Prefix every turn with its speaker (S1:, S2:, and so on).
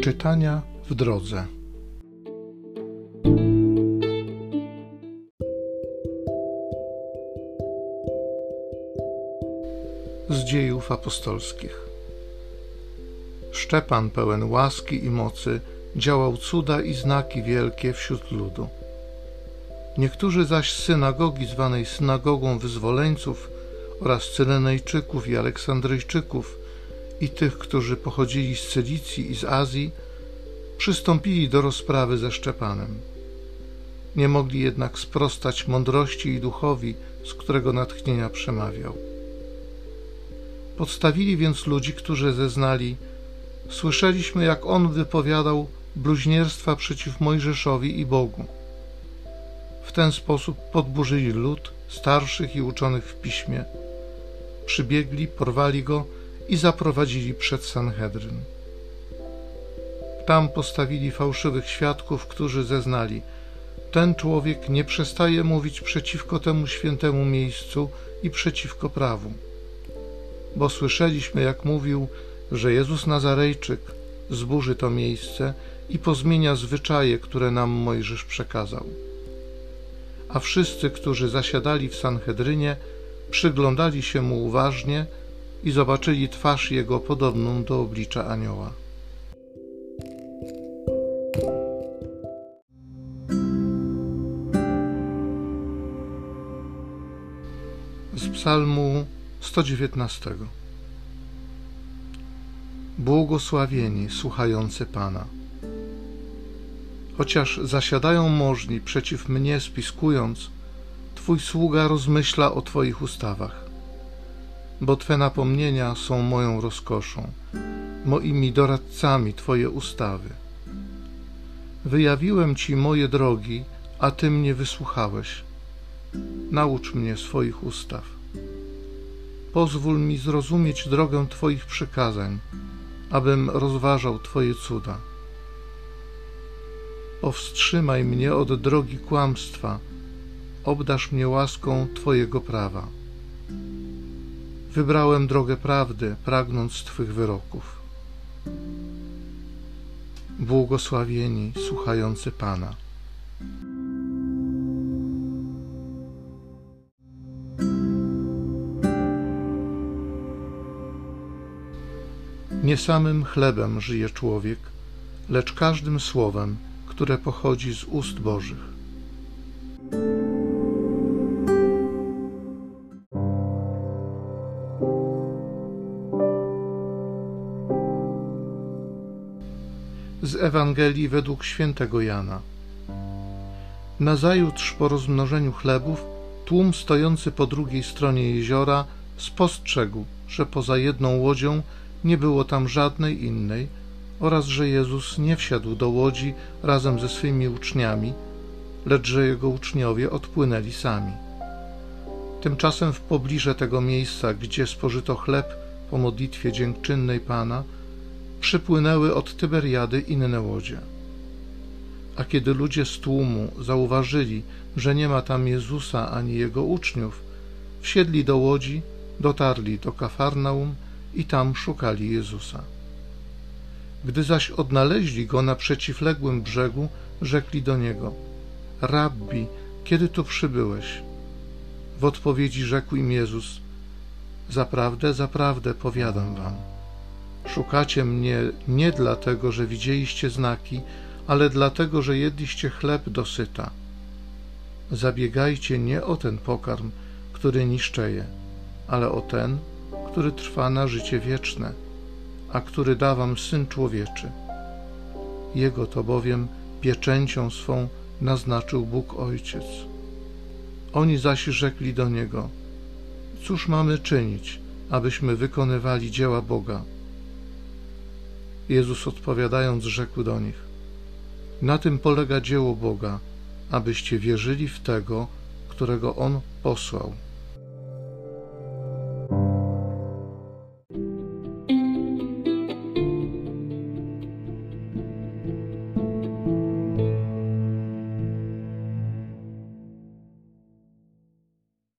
S1: Czytania w drodze. Z dziejów apostolskich. Szczepan, pełen łaski i mocy, działał cuda i znaki wielkie wśród ludu. Niektórzy zaś z synagogi zwanej synagogą wyzwoleńców oraz Cyrenejczyków i Aleksandryjczyków i tych, którzy pochodzili z Cylicji i z Azji, przystąpili do rozprawy ze Szczepanem. Nie mogli jednak sprostać mądrości i duchowi, z którego natchnienia przemawiał. Podstawili więc ludzi, którzy zeznali: Słyszeliśmy, jak on wypowiadał bluźnierstwa przeciw Mojżeszowi i Bogu. W ten sposób podburzyli lud, starszych i uczonych w piśmie. Przybiegli, porwali go i zaprowadzili przed Sanhedryn. Tam postawili fałszywych świadków, którzy zeznali: Ten człowiek nie przestaje mówić przeciwko temu świętemu miejscu i przeciwko prawu. Bo słyszeliśmy, jak mówił, że Jezus Nazarejczyk zburzy to miejsce i pozmienia zwyczaje, które nam Mojżesz przekazał. A wszyscy, którzy zasiadali w Sanhedrynie, przyglądali się mu uważnie i zobaczyli twarz jego podobną do oblicza anioła. Z Psalmu 119 Błogosławieni słuchający Pana. Chociaż zasiadają możni przeciw mnie spiskując, Twój sługa rozmyśla o Twoich ustawach bo Twe napomnienia są moją rozkoszą, moimi doradcami Twoje ustawy. Wyjawiłem Ci moje drogi, a Ty mnie wysłuchałeś. Naucz mnie swoich ustaw. Pozwól mi zrozumieć drogę Twoich przykazań, abym rozważał Twoje cuda. Powstrzymaj mnie od drogi kłamstwa, obdasz mnie łaską Twojego prawa. Wybrałem drogę prawdy, pragnąc Twych wyroków. Błogosławieni słuchający Pana. Nie samym chlebem żyje człowiek, lecz każdym słowem, które pochodzi z ust Bożych. Z Ewangelii według świętego Jana. Nazajutrz po rozmnożeniu chlebów, tłum stojący po drugiej stronie jeziora spostrzegł, że poza jedną łodzią nie było tam żadnej innej oraz że Jezus nie wsiadł do łodzi razem ze swymi uczniami, lecz że jego uczniowie odpłynęli sami. Tymczasem w pobliże tego miejsca, gdzie spożyto chleb po modlitwie dziękczynnej Pana, przypłynęły od Tyberiady inne łodzie. A kiedy ludzie z tłumu zauważyli, że nie ma tam Jezusa ani jego uczniów, wsiedli do łodzi, dotarli do Kafarnaum i tam szukali Jezusa. Gdy zaś odnaleźli go na przeciwległym brzegu, rzekli do niego: Rabbi, kiedy tu przybyłeś? W odpowiedzi rzekł im Jezus: Zaprawdę, zaprawdę powiadam wam Szukacie mnie nie dlatego, że widzieliście znaki, ale dlatego, że jedliście chleb dosyta. Zabiegajcie nie o ten pokarm, który niszczeje, ale o ten, który trwa na życie wieczne, a który da wam Syn Człowieczy. Jego to bowiem pieczęcią swą naznaczył Bóg Ojciec. Oni zaś rzekli do Niego, cóż mamy czynić, abyśmy wykonywali dzieła Boga? Jezus odpowiadając, rzekł do nich: Na tym polega dzieło Boga, abyście wierzyli w tego, którego On posłał.